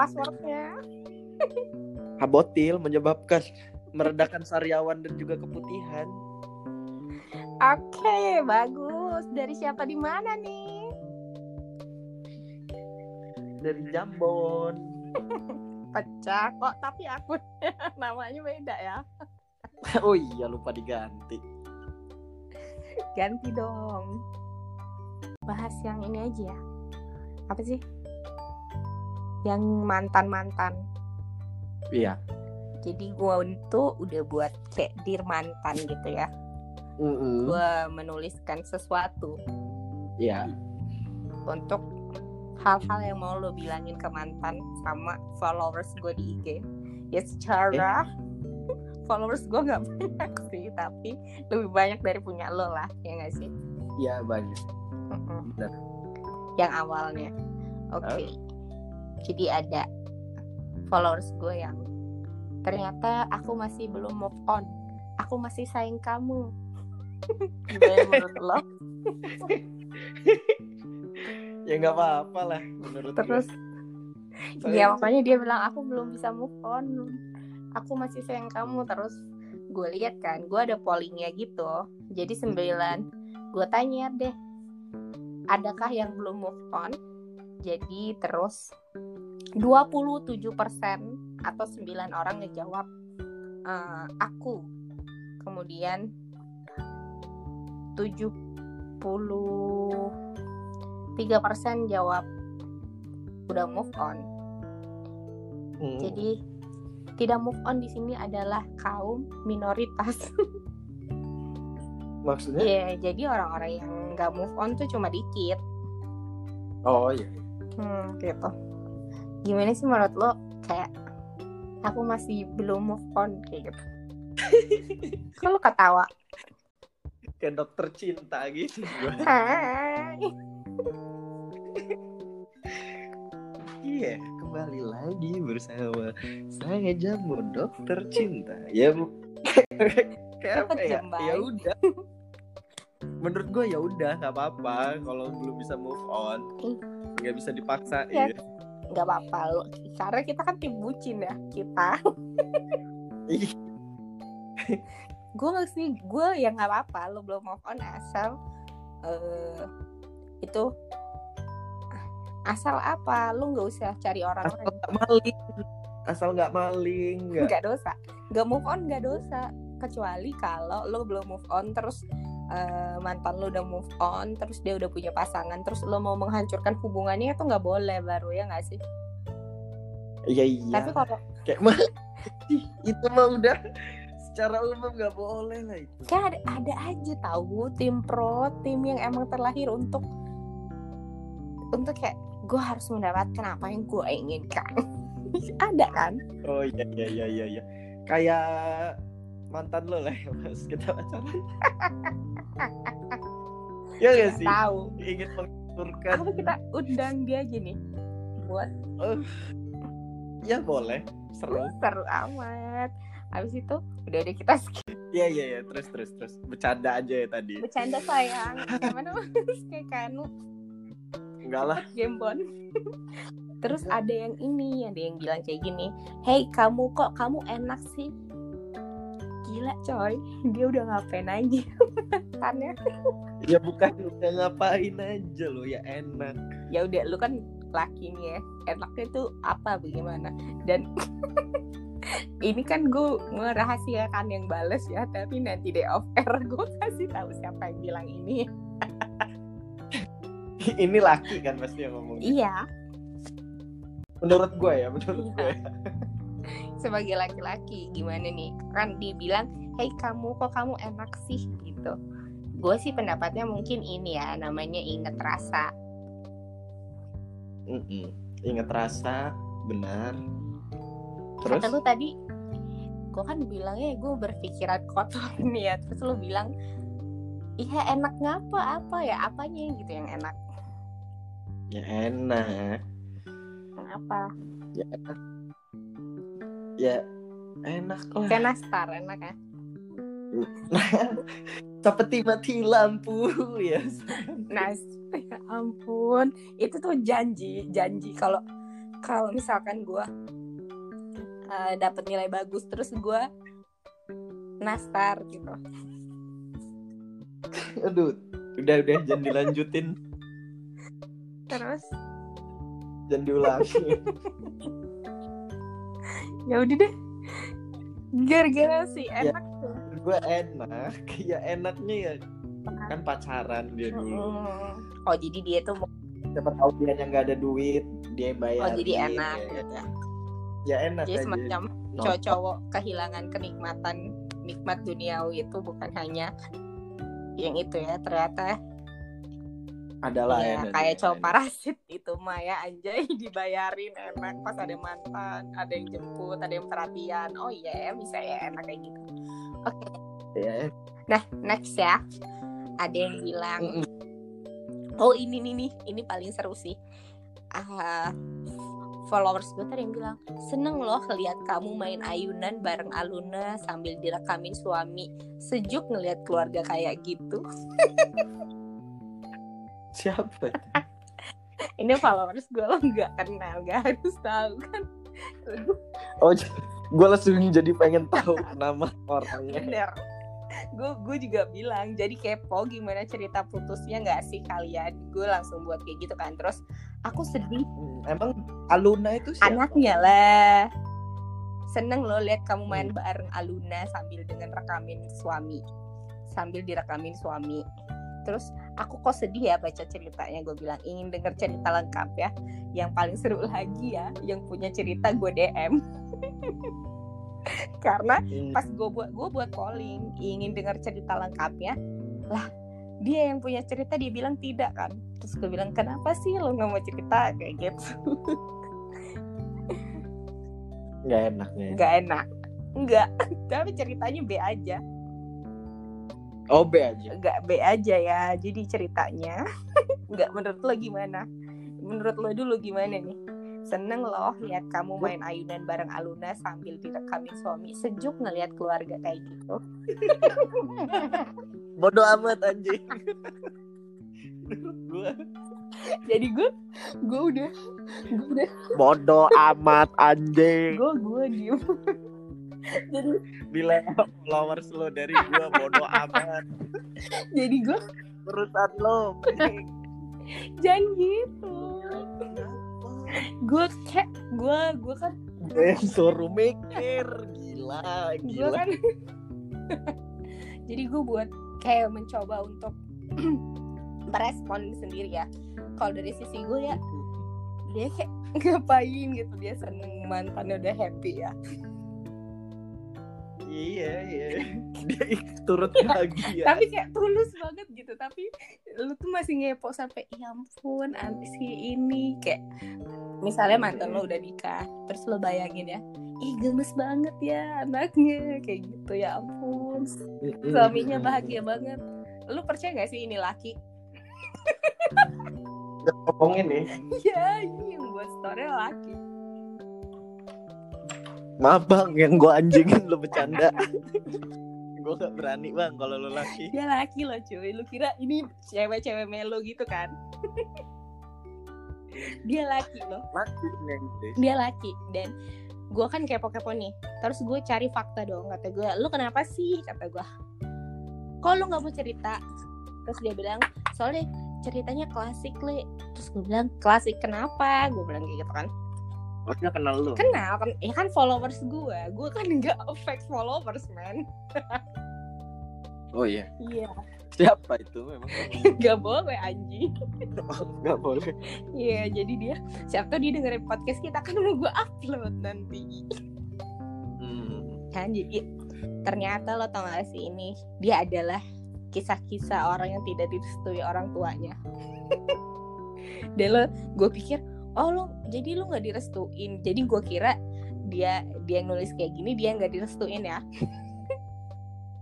passwordnya. Habotil menyebabkan meredakan sariawan dan juga keputihan. oke bagus. Dari siapa di mana nih? Dari Jambon. pecah kok tapi akunnya namanya beda ya. Oh iya lupa diganti. ganti dong. Bahas yang ini aja ya. Apa sih yang mantan mantan Iya. jadi gua itu udah buat kayak dir mantan gitu ya Mm-mm. gua menuliskan sesuatu Iya. untuk hal-hal yang mau lo bilangin ke mantan sama followers gue di IG ya secara followers gue nggak banyak sih tapi lebih banyak dari punya lo lah ya nggak sih Iya banyak. Mm-mm. Benar. yang awalnya oke jadi ada followers gue yang ternyata aku masih belum move on. Aku masih sayang kamu. Gimana menurut lo? Ya nggak apa-apa lah menurut gue. terus Soalnya- ya makanya dia bilang aku belum bisa move on. Aku masih sayang kamu. Terus gue lihat kan gue ada pollingnya gitu. Jadi sembilan gue tanya deh adakah yang belum move on? Jadi terus 27% atau 9 orang ngejawab eh, aku kemudian 73% jawab udah move on Hmm. jadi tidak move on di sini adalah kaum minoritas. maksudnya? Iya, jadi orang-orang yang nggak move on tuh cuma dikit. Oh iya. Hmm, gitu. Gimana sih menurut lo kayak aku masih belum move on kayak gitu. Kalau ketawa. Kayak dokter cinta gitu. Hai. Iya, kembali lagi bersama saya Jamu Dokter Cinta. Ya, Bu. Kayak apa ya? Ya udah. Menurut gue ya udah nggak apa-apa kalau belum bisa move on. Ih. Nggak bisa dipaksa Ya. ya. Nggak apa-apa lo. Karena kita kan tim bucin ya kita. Gue nggak sih gue yang nggak apa-apa lo belum move on asal eh itu asal apa lu nggak usah cari orang Asal lain nggak maling. Asal nggak maling, nggak. nggak dosa nggak move on nggak dosa kecuali kalau lo belum move on terus eh, mantan lo udah move on terus dia udah punya pasangan terus lo mau menghancurkan hubungannya itu nggak boleh baru ya nggak sih Iya iya. tapi kalau Kayak mah itu mah udah secara umum nggak boleh lah itu. kan ada, ada aja tahu tim pro tim yang emang terlahir untuk untuk kayak gue harus mendapatkan apa yang gue inginkan ada kan Oh iya iya iya iya. iya. Kayak mantan lo lah ya mas kita pacaran. ya gak sih? tahu Ingin mengaturkan. apa kita undang dia aja nih buat Eh, ya boleh. Seru. seru amat habis itu udah deh kita skip Iya iya iya. Terus terus terus. Bercanda aja ya tadi. bercanda sayang gimana mas kayak kanu Enggak lah. gembon terus ada yang ini ada yang bilang kayak gini hey kamu kok kamu enak sih gila coy dia udah ngapain aja mantannya Ya bukan udah ngapain aja lo ya enak. ya udah lu kan laki nih ya enaknya tuh apa bagaimana dan ini kan gue merahasiakan yang bales ya tapi nanti deh off air gue kasih tahu siapa yang bilang ini Ini laki kan pasti yang ngomong. iya Menurut gue ya, menurut Iya. gue. ya. Sebagai laki-laki gimana nih kan dibilang hey kamu kok kamu enak sih gitu gue sih pendapatnya mungkin ini ya namanya inget rasa Mm-mm. Ingat rasa, benar. Terus? kata lu tadi gue kan bilangnya gue berpikiran kotor nih ya terus lu bilang iya enak ngapa apa ya apanya gitu yang enak Ya enak. kenapa Ya enak. Ya enak lah. kayak nastar enak ya? Seperti mati lampu ya. Nas ya ampun. Itu tuh janji janji. Kalau kalau misalkan gue uh, dapat nilai bagus terus gue nastar gitu. Aduh udah udah jangan dilanjutin. Terus? Jangan diulangi ya udah deh. Gara-gara sih Ya. enak tuh. gue enak. Ya enaknya ya kan pacaran dia dulu. Oh jadi dia tuh mau- siapa tahu dia yang nggak ada duit dia bayar oh jadi enak ya, gitu ya. Ya enak jadi aja. semacam No. cowok-cowok kehilangan kenikmatan nikmat duniawi itu bukan hanya yang itu ya ternyata adalah ya enak, kayak cowok parasit itu mah ya anjay dibayarin enak. Pas ada mantan ada yang jemput ada yang perhatian. Oh iya ya bisa ya enak kayak gitu. Oke. Ya nah next ya. Ada yang bilang Mm-mm. oh ini nih nih ini paling seru sih. Ah, followers gue tadi yang bilang seneng loh lihat kamu main ayunan bareng Aluna sambil direkamin suami. Sejuk ngelihat keluarga kayak gitu siapa ini followers gue lo nggak kenal gak harus tahu kan? Oh gue langsung jadi pengen tahu nama orangnya. Bener. Gue gue juga bilang jadi kepo gimana cerita putusnya nggak sih kalian? Gue langsung buat kayak gitu kan. Terus aku sedih. Hmm, emang Aluna itu siapa? Anaknya lah. Seneng loh lihat kamu main bareng Aluna sambil dengan rekamin suami. Sambil direkamin suami. Terus aku kok sedih ya baca ceritanya. Gue bilang ingin denger cerita lengkap ya. Yang paling seru lagi ya yang punya cerita gue DM karena Hmm, pas gue buat gue buat calling ingin dengar cerita lengkapnya lah dia yang punya cerita dia bilang tidak kan. Terus gue bilang kenapa sih lo nggak mau cerita? Kayak gitu. Nggak enak nggak enak. Nggak. Tapi ceritanya B aja oh B aja. Nggak B aja ya jadi ceritanya. Nggak menurut lo gimana? Menurut lo dulu gimana nih? Seneng loh lihat kamu main ayunan bareng Aluna sambil direkamin suami. Sejuk ngelihat keluarga kayak gitu. Bodoh amat anjing. Gue jadi gue gue udah gue udah. Bodoh amat anjing. Gue gue diem jadi bila followers lo dari gue bodoh amat. Jadi gue urusan lo jangan gitu. Gue kayak gue gue kan gue suruh mikir. Gila gila. kan jadi gue buat kayak mencoba untuk merespon sendiri ya. Kalau dari sisi gue ya dia kayak ngapain gitu dia seneng mantannya udah happy ya iya iya. Dia turut bahagia. Tapi kayak tulus banget gitu. Tapi lu tuh masih ngepo sampai ya ampun anti si ini. Kayak misalnya mantan lo udah nikah terus lo bayangin ya ih gemes banget ya anaknya. Kayak gitu ya ampun. Suaminya bahagia banget. Lu percaya gak sih ini laki? Ngomongin nih. Ya ini yang buat story laki maaf bang yang gue anjingin lo bercanda. Gue gak berani bang kalau lo laki. Dia laki loh cuy. Lu kira ini cewek-cewek melo gitu kan? Dia laki loh. Laki neng dia laki. Dan gue kan kepo-kepo nih. Terus gue cari fakta dong kata gue lu kenapa sih? Kata gue kok lu nggak mau cerita? Terus dia bilang soalnya ceritanya klasik le. Terus gue bilang klasik kenapa? Gue bilang kayak gitu kan Dia kenal lo kenal kan ya kan followers gue gue kan nggak fake followers man. Oh iya. Iya. Siapa itu? Memang nggak boleh anjing. Nggak boleh. Iya jadi dia siapa tahu dia dengerin podcast kita kan mau gue upload nanti. Hmm. kan jadi ternyata lo tau gak sih ini dia adalah kisah-kisah orang yang tidak direstui orang tuanya. Dan lo gue pikir oh lo jadi lo nggak direstuin. Jadi gue kira dia dia nulis kayak gini dia nggak direstuin ya.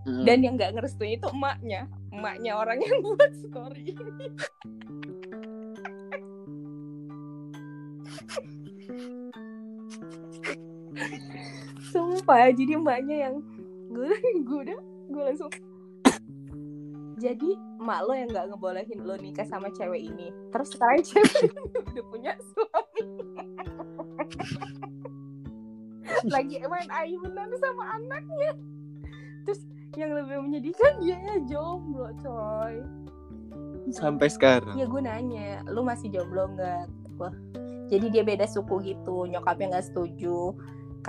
Hmm. dan yang nggak ngerestuin itu emaknya. Emaknya orang yang buat story sumpah jadi emaknya yang gue gue udah gue langsung jadi emak lo yang nggak ngebolehin lo nikah sama cewek ini. Terus sekarang cewek ini udah punya suami. Lagi main ayunan sama anaknya. Terus yang lebih menyedihkan dia jomblo coy. Sampai sekarang. ya gue nanya lu masih jomblo nggak? Wah jadi dia beda suku gitu nyokapnya nggak setuju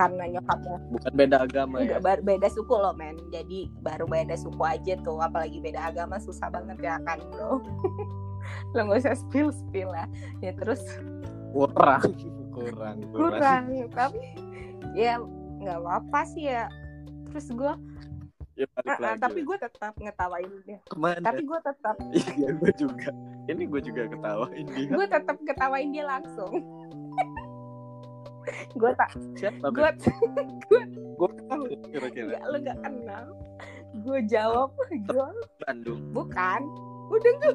karena nyokapnya Bukan beda agama ya. Bar- beda suku loh men jadi baru beda suku aja tuh apalagi beda agama susah banget ya kan bro lo nggak usah spill spill lah ya terus Kurang. Kurang. kurang tapi ya nggak apa-apa sih ya terus gue Ya, balik lagi tapi gue tetap ngetawain dia ke mana? tapi gue tetap Iya gue juga. Ini gue juga ketawain dia. gue tetap ketawain dia langsung gue tak Siapa? gue Gue tahu kira-kira. nggak lo nggak kenal. Gue jawab gue Bandung. bukan. Udah nggak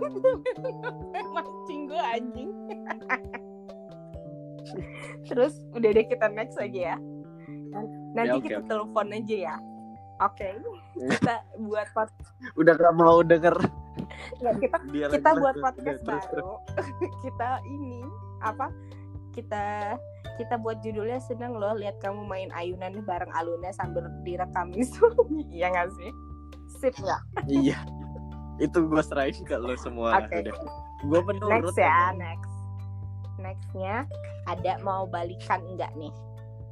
mancing gue anjing. Terus udah deh kita next aja ya. Nanti Ya, oke, kita telepon aja ya. Oke. Kita buat pod Udah gak mau denger. Nggak, kita dia kita buat podcast baru. Kita ini apa kita kita buat judulnya seneng loh lihat kamu main ayunan bareng Aluna sambil direkamin suami. Iya nggak sih? Sip. Nggak Iya. Itu gue serahin ke lo semua. Oke. Gue menurut. next ya next. Nextnya ada mau balikan enggak nih?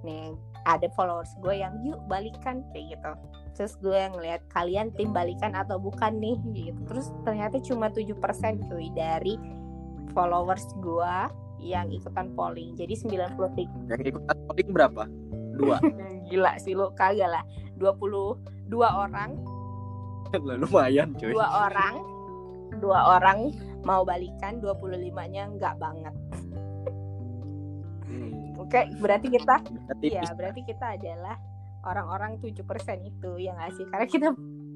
Nih ada followers gue yang yuk balikan kayak gitu. Terus gue yang ngeliat kalian tim balikan atau bukan nih? Gitu. Terus ternyata cuma 7% cuy dari followers gue yang ikutan polling jadi 93 Yang ikutan voting berapa? Dua. gila sih lo kagak lah 22 orang Lumayan cuy. dua orang dua orang mau balikan 25 nya enggak banget Hmm, oke berarti kita berarti Iya, berarti kita adalah orang-orang 7% itu yang ngasih karena kita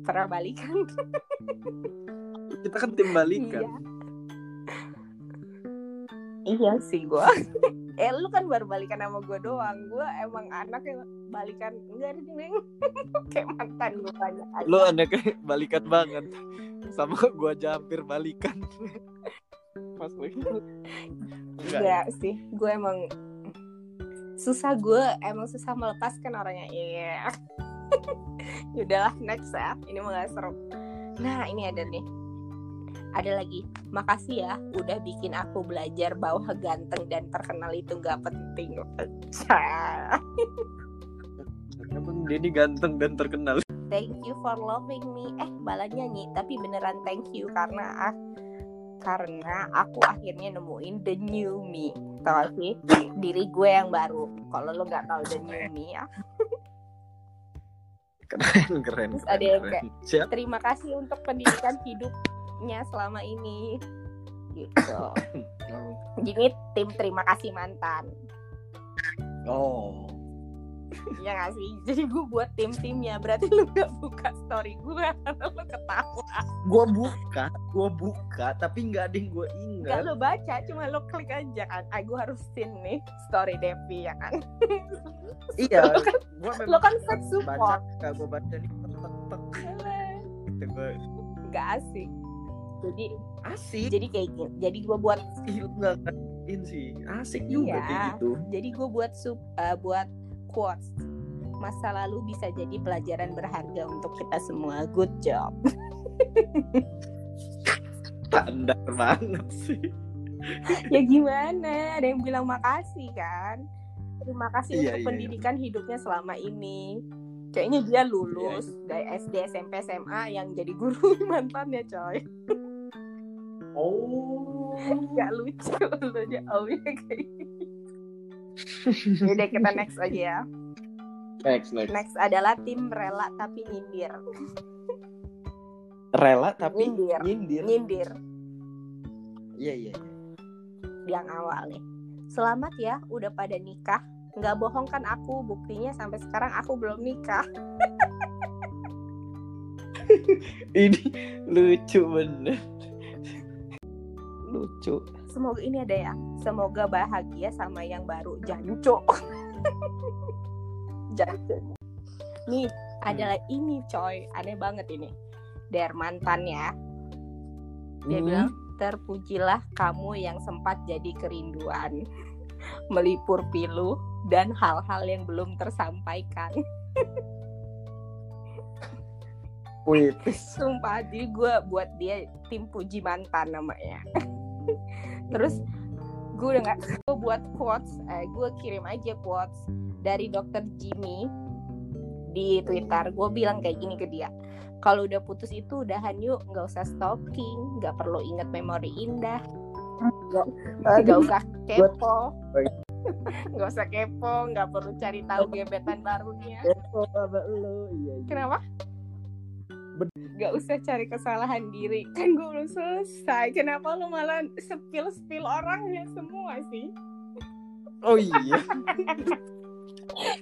pernah balikan. Kita kan tim balikan. Iya. Iya sih gua. eh lu kan baru balikan sama gua doang. Gua emang anak yang balikan enggak ada nih. Kayak mantan gua banyak aja. Lo anaknya balikan banget. Sama gue aja hampir balikan. Pas lagi. Enggak. ya? Enggak sih. Gua emang susah gue emang susah melepaskan orangnya iya Yaudahlah next ya ini mah gak seru nah ini ada nih ada lagi makasih ya udah bikin aku belajar bahwa ganteng dan terkenal itu gak penting. Emang Denny ganteng dan terkenal. thank you for loving me eh bala nyanyi tapi beneran thank you karena ah karena aku akhirnya nemuin the new me tau sih diri gue yang baru kalau lo nggak tahu the new me ya Keren, keren. Terus keren, ada yang kayak- Siap. terima kasih untuk pendidikan hidupnya selama ini. Gitu. Gini tim terima kasih mantan. Oh. ya gak sih? Jadi gue buat tim timnya berarti lu gak buka story gue karena lu ketawa. Gue buka, gue buka, tapi nggak ada yang gue gak ingat. lu baca cuma lu klik aja kan. Ah gue harus sin nih story Devi ya kan? Iya, Lo kan- memang lo kan fake baca, support. gak gue baca nih. Tek tek tek gitu gue gak asik jadi asik. jadi kayak gini jadi gue buat lu nggak sih, asik juga Iya. kayak gitu. jadi gue buat sub eh, buat quotes masa lalu bisa jadi pelajaran berharga untuk kita semua good job Standar banget sih. ya gimana ada yang bilang makasih kan terima kasih Iya, untuk iya, iya. pendidikan hidupnya selama ini kayaknya dia lulus dari SD SMP SMA yang jadi guru mantannya coy Oh. gak lucu lu jawabnya kayak gitu Yaudah kita next aja ya Next, next. Next adalah tim rela tapi nyindir Rela tapi Nyindir. nyindir. Nyindir Iya, iya. iya. yang awal nih Selamat ya udah pada nikah nggak bohong kan aku buktinya sampai sekarang aku belum nikah Ini lucu bener. Lucu. semoga ini ada ya semoga bahagia sama yang baru janco janco nih adalah ini coy aneh banget ini dari mantannya dia Hmm. bilang terpujilah kamu yang sempat jadi kerinduan melipur pilu dan hal-hal yang belum tersampaikan. Puitis. Sumpah, jadi gue buat dia tim puji mantan namanya. Terus gue udah nggak gue buat quotes, eh, gue kirim aja quotes dari dokter Jimmy di Twitter. Gue bilang kayak gini ke dia. Kalau udah putus itu udahan yuk, nggak usah stalking, nggak perlu inget memori indah, nggak usah kepo, nggak usah kepo, nggak perlu cari tahu gebetan barunya. Kepo sama lu. Iya, iya. Kenapa? Gak usah cari kesalahan diri. Kan gue belum selesai. Kenapa lu malah spill-spill orangnya semua sih? Oh iya.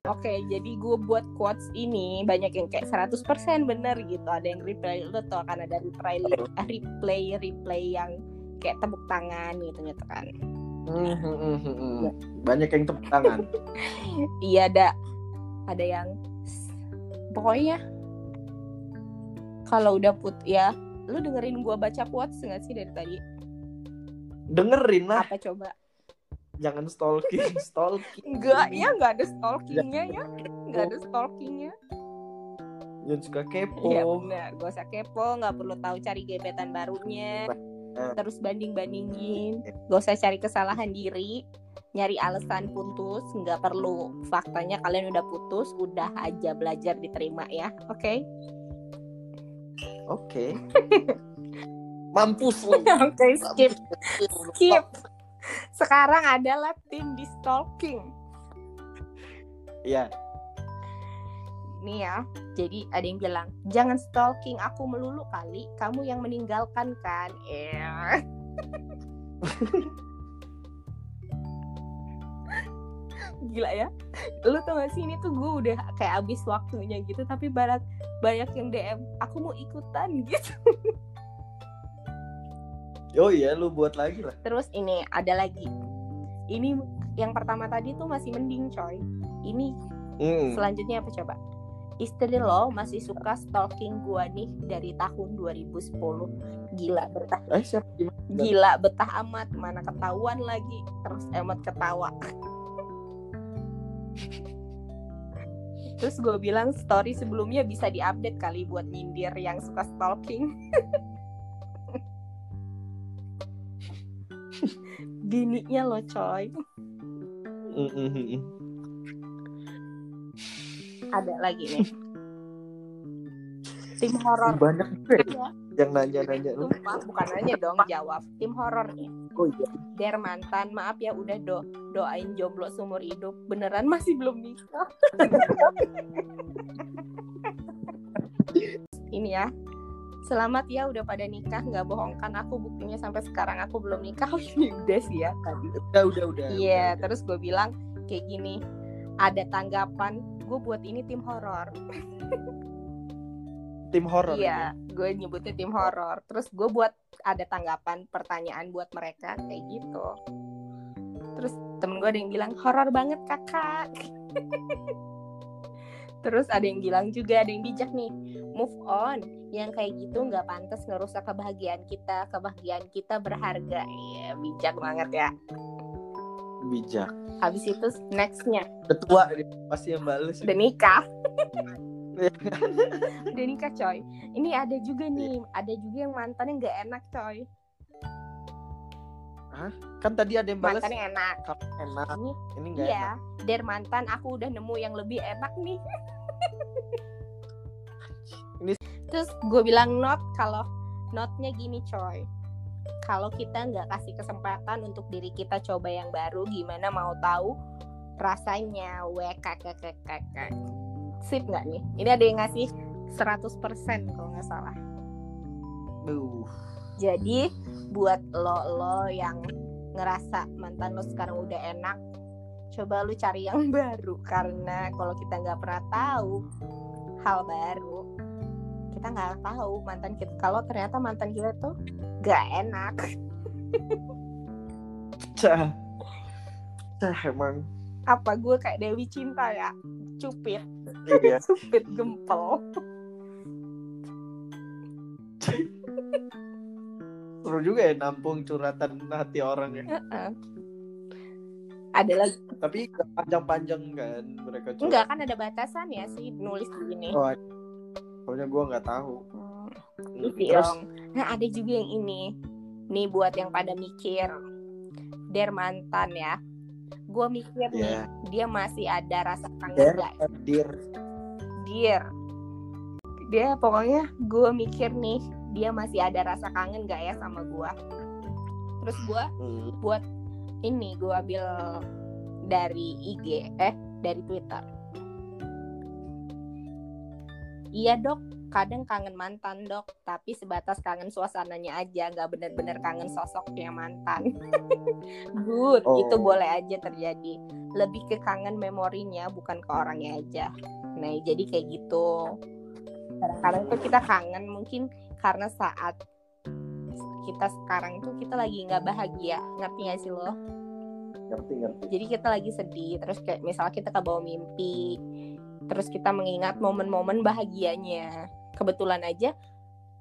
Oke jadi gue buat quotes ini Banyak yang kayak 100% bener gitu. Ada yang replay Lu tau kan? Ada replay Replay Replay yang Kayak tepuk tangan gitu gitu kan. Hmm, hmm, hmm, hmm. Banyak yang tepuk tangan. Iya ada. Ada yang Pokoknya Kalau udah put ya Lu dengerin gue baca quotes gak sih dari tadi? Dengerin lah, Apa coba? jangan stalking, stalking. Enggak, ya nggak ada stalkingnya ya, nggak ada stalkingnya. Jangan suka kepo. Iya benar, gak usah kepo, nggak perlu tahu cari gebetan barunya, Benar. terus banding bandingin, gak usah cari kesalahan diri, nyari alasan putus, nggak perlu. Faktanya kalian udah putus, udah aja belajar diterima ya, oke? Oke. Mampus lu. Oke, skip, skip. Sekarang adalah tim di stalking. Iya. Nih ya, jadi ada yang bilang, jangan stalking aku melulu kali, kamu yang meninggalkan kan? Eh. Gila ya, lu tau gak sih ini tuh gue udah kayak abis waktunya gitu, tapi banyak banyak yang DM, aku mau ikutan gitu. Oh iya, lu buat lagi lah. Terus ini ada lagi, ini yang pertama tadi tuh masih mending coy. Ini Hmm. Selanjutnya apa coba? Istri lo masih suka stalking gua nih dari tahun 2010. Gila betah. Eh siapa gimana? Gila betah amat mana ketahuan lagi. Terus emot ketawa. Terus gue bilang story sebelumnya bisa diupdate kali buat nyindir yang suka stalking. Bininya lo coy. Ada lagi nih. Tim horor. Banyak juga ya Iya. yang nanya-nanya. Sumpah, bukan nanya dong jawab. Tim horor nih. Oh iya. Der mantan, maaf ya udah do doain jomblo seumur hidup. Beneran masih belum nikah. Ini ya. Selamat ya udah pada nikah, nggak bohong kan aku buktinya sampai sekarang aku belum nikah. Oh, udah sih ya tadi. Udah, udah, udah. Iya, terus gue bilang kayak gini. Ada tanggapan, gue buat ini tim horor. Tim horor. Iya, gue nyebutnya tim horor. Terus gue buat ada tanggapan, pertanyaan buat mereka kayak gitu. Terus temen gue ada yang bilang horor banget kakak. Terus ada yang bilang juga ada yang bijak nih, move on. Yang kayak gitu nggak pantas ngerusak kebahagiaan kita. Kebahagiaan kita berharga. Iya, bijak banget ya. Bijak. Habis itu nextnya Udah tua dia, pasti yang bales. udah nikah. udah nikah coy. Ini ada juga nih, ada juga yang mantannya nggak enak coy. Kan tadi ada yang bales. Mantannya enak. Kamu enak. Ini Ini enggak Iya, enak. der mantan aku udah nemu yang lebih enak nih. Ini- Terus gue bilang not kalau notnya gini coy. Kalau kita nggak kasih kesempatan untuk diri kita coba yang baru, gimana mau tahu rasanya? WKKKKK. Sip nggak nih? Ini ada yang ngasih 100% kalau nggak salah. Duh. Jadi buat lo lo yang ngerasa mantan lo sekarang udah enak, coba lu cari yang baru karena kalau kita nggak pernah tahu hal baru, kita nggak tahu mantan kita. Kalau ternyata mantan kita tuh gak enak. Cah. Cah emang. Apa gue kayak Dewi Cinta ya? Cupit, Iya. cupit gempel. Seru juga ya nampung curhatan hati orang ya. Heeh. ada lagi Tapi panjang-panjang kan mereka cuma. enggak kan ada batasan ya sih nulis begini Oh, pokoknya gue nggak tahu. Hmm, Terus dong. nah ada juga yang ini nih buat yang pada mikir der mantan ya gue mikir nih ya, dia masih ada rasa kangen nggak? dir. Dear dia pokoknya gue mikir nih dia masih ada rasa kangen gak ya sama gue terus gue Hmm. buat ini gue ambil dari IG eh dari Twitter iya dok. Kadang kangen mantan dok. Tapi sebatas kangen suasananya aja. Nggak bener-bener kangen sosoknya mantan. Good. Oh. itu boleh aja terjadi. Lebih ke kangen memorinya bukan ke orangnya aja. Nah jadi kayak gitu. Kadang-kadang tuh kita kangen mungkin karena saat kita sekarang tuh kita lagi nggak bahagia. Ngerti gak sih lo? Ngerti ngerti. jadi kita lagi sedih terus kayak misal kita kebawa mimpi terus kita mengingat momen-momen bahagianya. Kebetulan aja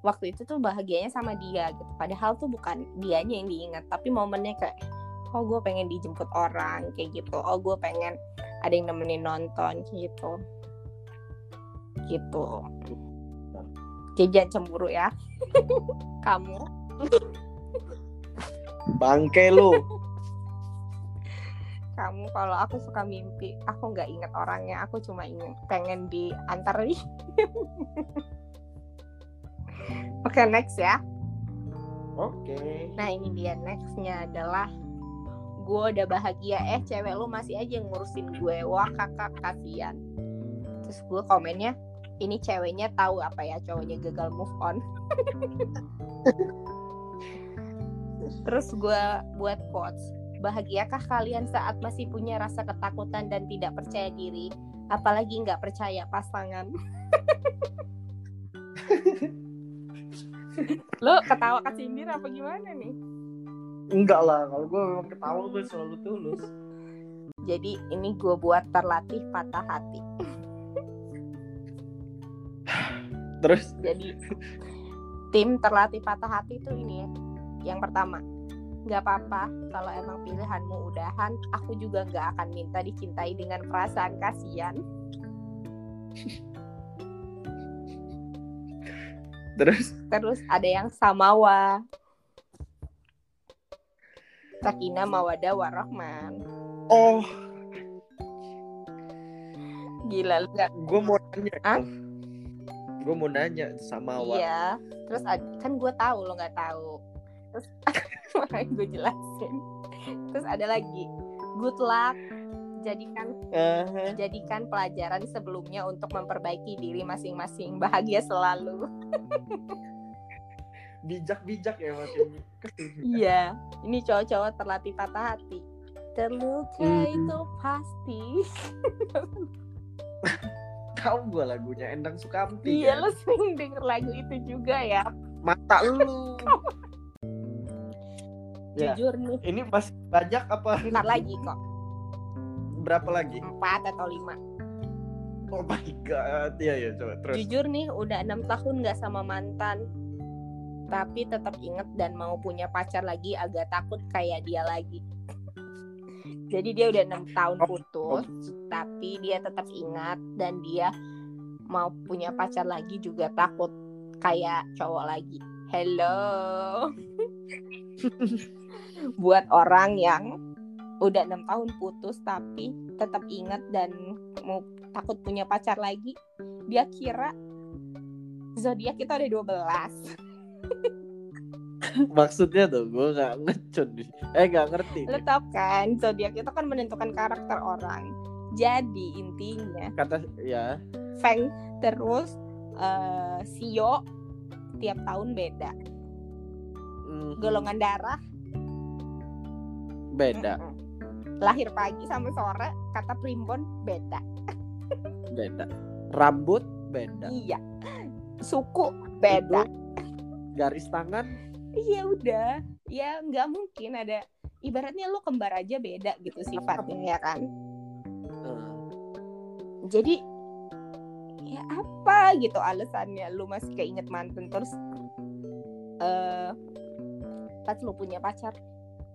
waktu itu tuh bahagianya sama dia gitu. Padahal tuh bukan dianya yang diingat tapi momennya kayak oh gue pengen dijemput orang kayak gitu. Oh gue pengen ada yang nemenin nonton kayak gitu. Gitu. Jadi jangan cemburu ya. Kamu. Bangke lu. Kamu kalau aku suka mimpi aku nggak inget orangnya aku cuma ingin pengen diantar nih. Oke next ya. Oke. nah ini dia nextnya adalah gue udah bahagia. Eh cewek lu masih aja ngurusin gue. Wah kakak kasihan. Terus gue komennya ini ceweknya tahu apa ya? Cowoknya gagal move on. Terus gue buat quotes bahagiakah kalian saat masih punya rasa ketakutan dan tidak percaya diri? Apalagi nggak percaya pasangan. Lo ketawa kesindir apa gimana nih? Enggak lah, kalau gue memang ketawa gue selalu tulus. jadi ini gue buat terlatih patah hati. Terus? Jadi tim terlatih patah hati itu ini ya yang pertama nggak apa-apa kalau emang pilihanmu udahan aku juga nggak akan minta dicintai dengan perasaan kasihan. Terus? Terus ada yang samawa. Sakina mawadah warahman. Oh, gila lu nggak gue mau nanya. Hah? Gue mau nanya sama Awak. iya. Terus kan gue tahu lo nggak tahu. Terus makanya gue jelasin terus ada lagi good luck jadikan Eh, jadikan pelajaran sebelumnya untuk memperbaiki diri masing-masing bahagia selalu bijak-bijak ya makin ke sini. iya ini cowok-cowok terlatih patah hati terluka Hmm. itu pasti Tahu gue lagunya Endang Sukamti. iya kan? lo sering denger lagu itu juga ya Mata lu. Ya. jujur nih Ini masih banyak apa? bentar lagi kok Berapa lagi? empat atau lima Oh my god. Iya ya coba terus. jujur nih udah enam tahun nggak sama mantan tapi tetap inget dan mau punya pacar lagi agak takut kayak dia lagi jadi dia udah enam tahun putus tapi dia tetap ingat dan dia mau punya pacar lagi juga takut kayak cowok lagi hello buat orang yang udah enam tahun putus tapi tetap ingat dan mau takut punya pacar lagi dia kira zodiak kita udah 12 Maksudnya tuh gue nggak ngecun. Eh nggak ngerti. lo tau kan zodiak itu kan menentukan karakter orang jadi intinya Kata ya. Feng terus eh, Sio tiap tahun beda mm, golongan darah beda. Mm-mm. lahir pagi sama sore kata primbon beda. Beda. Rambut beda. iya. Suku beda. Garis tangan. Iya udah. Ya nggak mungkin ada. Ibaratnya lo kembar aja beda gitu sifatnya ya kan? Eh, jadi ya apa gitu alasannya lu masih keinget mantan terus eh pas lu punya pacar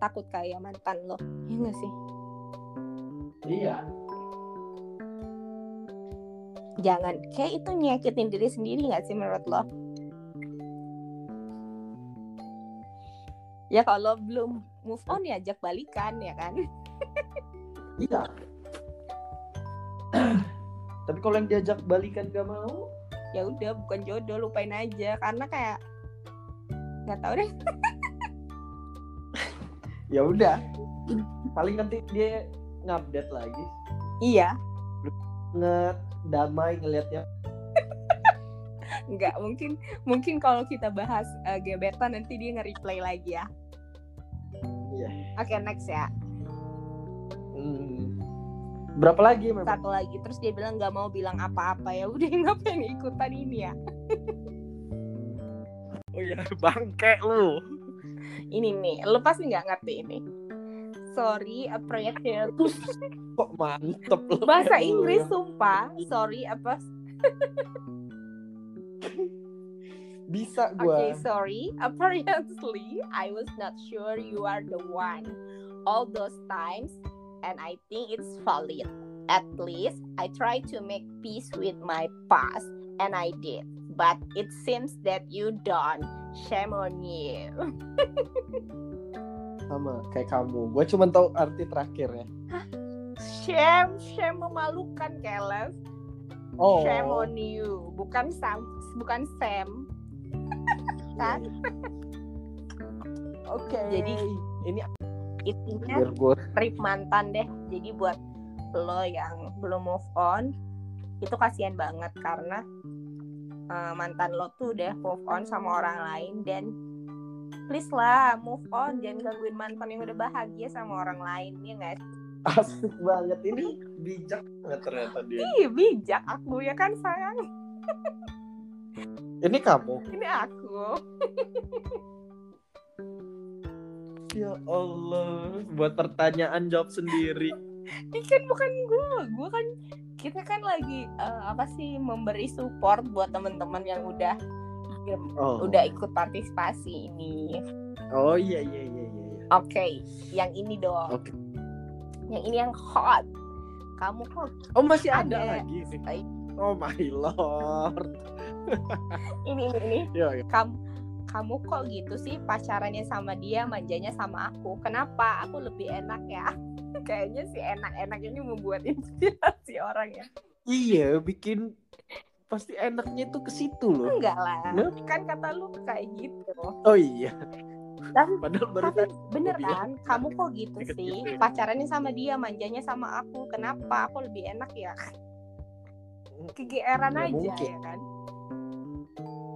takut kayak mantan lo. Ya nggak sih? Iya. jangan kayak itu nyakitin diri sendiri nggak sih menurut lo? Ya kalau belum move on ya ajak balikan ya kan? Iya. Tapi kalau yang diajak balikan gak mau, ya udah bukan jodoh lupain aja. Karena kayak nggak tahu deh ya udah. Paling nanti dia ngupdate lagi, iya nge damai ngelihatnya. nggak mungkin mungkin kalau kita bahas eh, gebetan nanti dia nge-replay lagi ya Iya. oke next ya Hmm. Berapa lagi memang? satu lagi terus dia bilang nggak mau bilang apa-apa ya udah ngapain ikutan ini ya Oh iya, bangke lu. Ini nih lu pasti nggak ngerti ini. Sorry appreciate Kok mantep lu. bahasa Inggris sumpah. Sorry apa? Bisa oke gua. sorry. Apparently I was not sure you are the one. All those times and I think it's valid. At least I tried to make peace with my past and I did but it seems that you don't. Shame on you. Sama kayak kamu. Gua cuma tahu arti terakhir ya. shame shame memalukan Keles. Oh. shame on you. Bukan Sam bukan Sam. Kan Oke. Jadi, ini intinya trip mantan deh. Jadi buat lo yang belum move on itu kasihan banget karena uh, mantan lo tuh udah move on sama orang lain dan please lah move on jangan gangguin mantan yang udah bahagia sama orang lain ya nggak asik banget ini bijak banget ternyata dia. Ih bijak aku ya kan sayang Ini kamu. ini aku Ya Allah, buat pertanyaan jawab sendiri. ini kan bukan gue gue kan kita kan lagi uh, apa sih memberi support buat teman-teman yang udah Oh. udah ikut partisipasi ini Oh iya iya iya iya. iya. Oke, yang ini dong. Oke. Yang ini yang hot. Kamu kok Oh masih ada, Ada. lagi sih. Oh my lord. ini ini ini. Ya, ya. Kamu kamu kok gitu sih pacarannya sama dia, manjanya sama aku. Kenapa? Aku lebih enak ya. Kayaknya sih enak-enak ini membuat inspirasi orang ya. Iya, bikin pasti enaknya itu ke situ loh. Enggak lah. Nah. Kan kata lu kayak gitu. Oh iya. Tapi Padahal baru tapi bener dia kan? Kamu kok gitu sih? gitu ya. Pacarannya sama dia, manjanya sama aku. Kenapa? Aku lebih enak ya. Kegeeran aja mungkin. ya kan.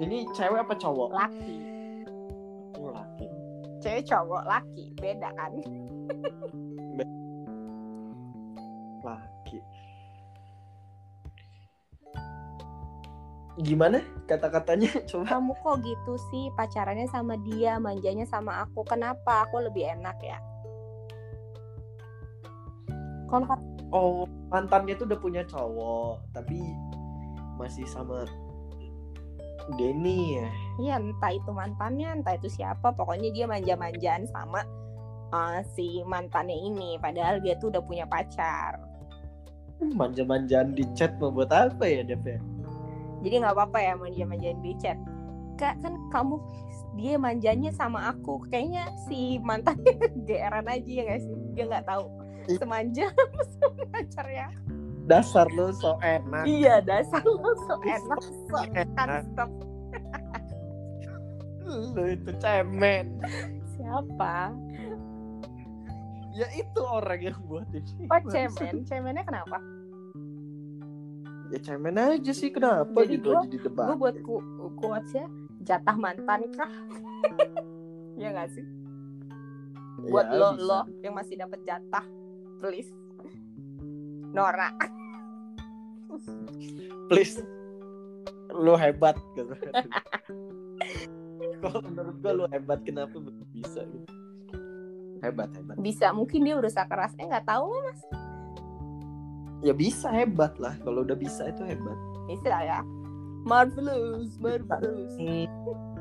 Ini cewek apa cowok? Laki. Oh, laki. cewek cowok laki beda kan Laki. Gimana kata-katanya? Coba. kamu kok gitu sih pacarannya sama dia manjanya sama aku kenapa aku lebih enak ya kalau Oh, mantannya tuh udah punya cowok, tapi masih sama Denny ya. ya entah itu mantannya entah itu siapa pokoknya dia manja-manjaan sama uh, si mantannya ini padahal dia tuh udah punya pacar Manja-manjaan di chat mau buat apa ya, Dev ya? jadi nggak apa-apa ya manja-manjaan di chat kak kan kamu dia manjanya sama aku kayaknya si mantannya geeran aja ya sih dia nggak tahu Iya. semanja sama pacarnya Dasar lu so enak. Iya dasar lo so enak so Enak. Lu itu cemen. siapa? Ya itu orang yang buat ini. Oh cemen, cemennya kenapa? Ya cemen aja sih kenapa Jadi gitu gua- aja di Gue buat ku quotesnya jatah mantan kah? ya nggak sih? Buat Ya, lo bisa. lo yang masih dapat jatah, please. Nora, please. Lu hebat gitu. Kalau menurut gua lu hebat kenapa bisa gitu? Hebat hebat. Bisa mungkin dia udah keras eh nggak tahu lo mas. Ya bisa hebat lah. Kalau udah bisa itu hebat. Bisa ya. Marvelous marvelous.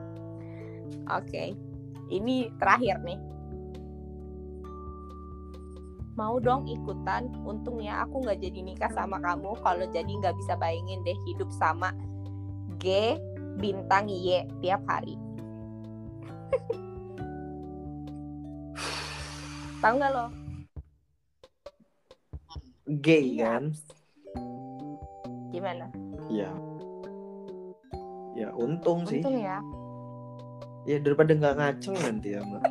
Oke. Ini terakhir nih mau dong ikutan untungnya aku nggak jadi nikah sama kamu kalau jadi nggak bisa bayangin deh hidup sama G bintang Y tiap hari tahu nggak lo Gay Iya. kan? gimana Iya. Ya untung sih. untung ya Ya daripada nggak ngaceng nanti ya Mbak.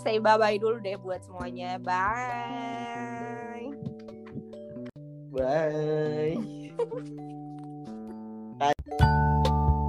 Say bye bye dulu deh buat semuanya bye Bye.